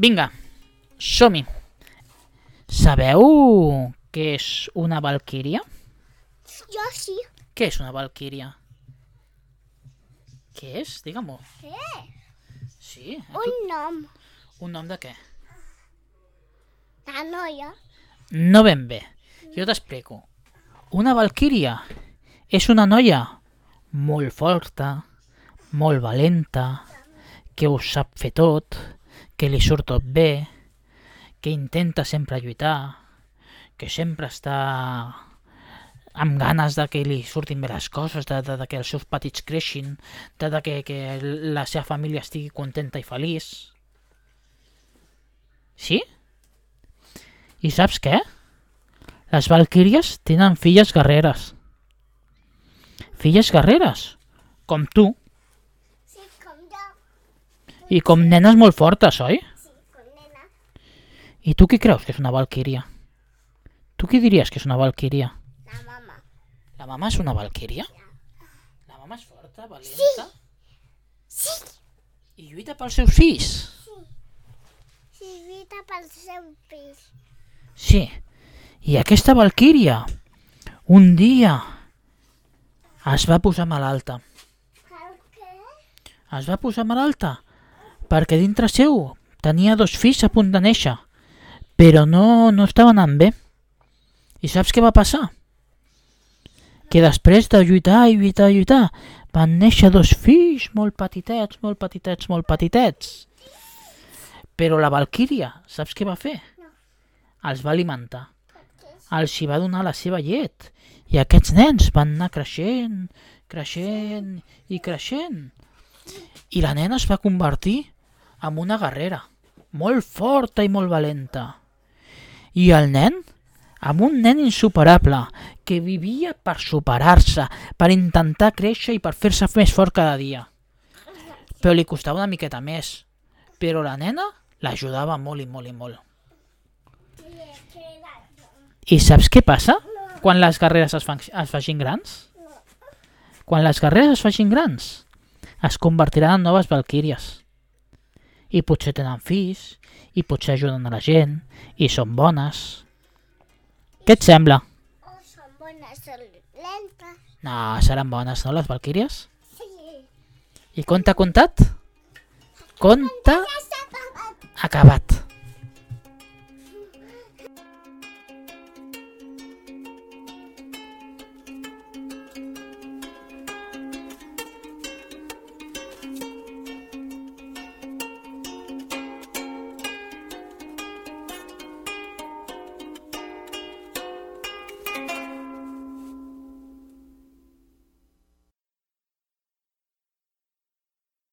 Vinga, som-hi. Sabeu què és una valquíria? Jo sí. Què és una valquíria? Què és? Digue-m'ho. Què? Sí? eh? Un nom. Un nom de què? La noia. No ben bé. Jo t'explico. Una valquíria és una noia molt forta, molt valenta, que ho sap fer tot, que li surt tot bé, que intenta sempre lluitar, que sempre està amb ganes de que li surtin bé les coses, de, de, de que els seus petits creixin, de, de que, que la seva família estigui contenta i feliç. Sí? I saps què? Les valquíries tenen filles guerreres. Filles guerreres, com tu. I com nenes molt fortes, oi? Sí, com nena. I tu qui creus que és una valquíria? Tu qui diries que és una valquíria? La mama. La mama és una valquíria? La mama és forta, valenta Sí, i lluita pels seus fills. sí, lluita pel seu pis. Sí, i aquesta valquíria un dia es va posar malalta. Per què? Es va posar malalta perquè dintre seu tenia dos fills a punt de néixer, però no, no estaven anant bé. I saps què va passar? Que després de lluitar i lluitar i lluitar van néixer dos fills molt petitets, molt petitets, molt petitets. Però la Valquíria, saps què va fer? Els va alimentar. Els hi va donar la seva llet. I aquests nens van anar creixent, creixent i creixent. I la nena es va convertir en una guerrera, molt forta i molt valenta. I el nen, amb un nen insuperable, que vivia per superar-se, per intentar créixer i per fer-se més fort cada dia. Però li costava una miqueta més. Però la nena l'ajudava molt i molt i molt. I saps què passa quan les guerreres es, fan, es facin grans? Quan les guerreres es facin grans, es convertiran en noves valquíries. I potser tenen fills, i potser ajuden a la gent, i són bones. Què et sembla? O són bones o lentes. No, seran bones, no, les valquíries? Sí. I conte contat? Conte s'ha acabat. acabat.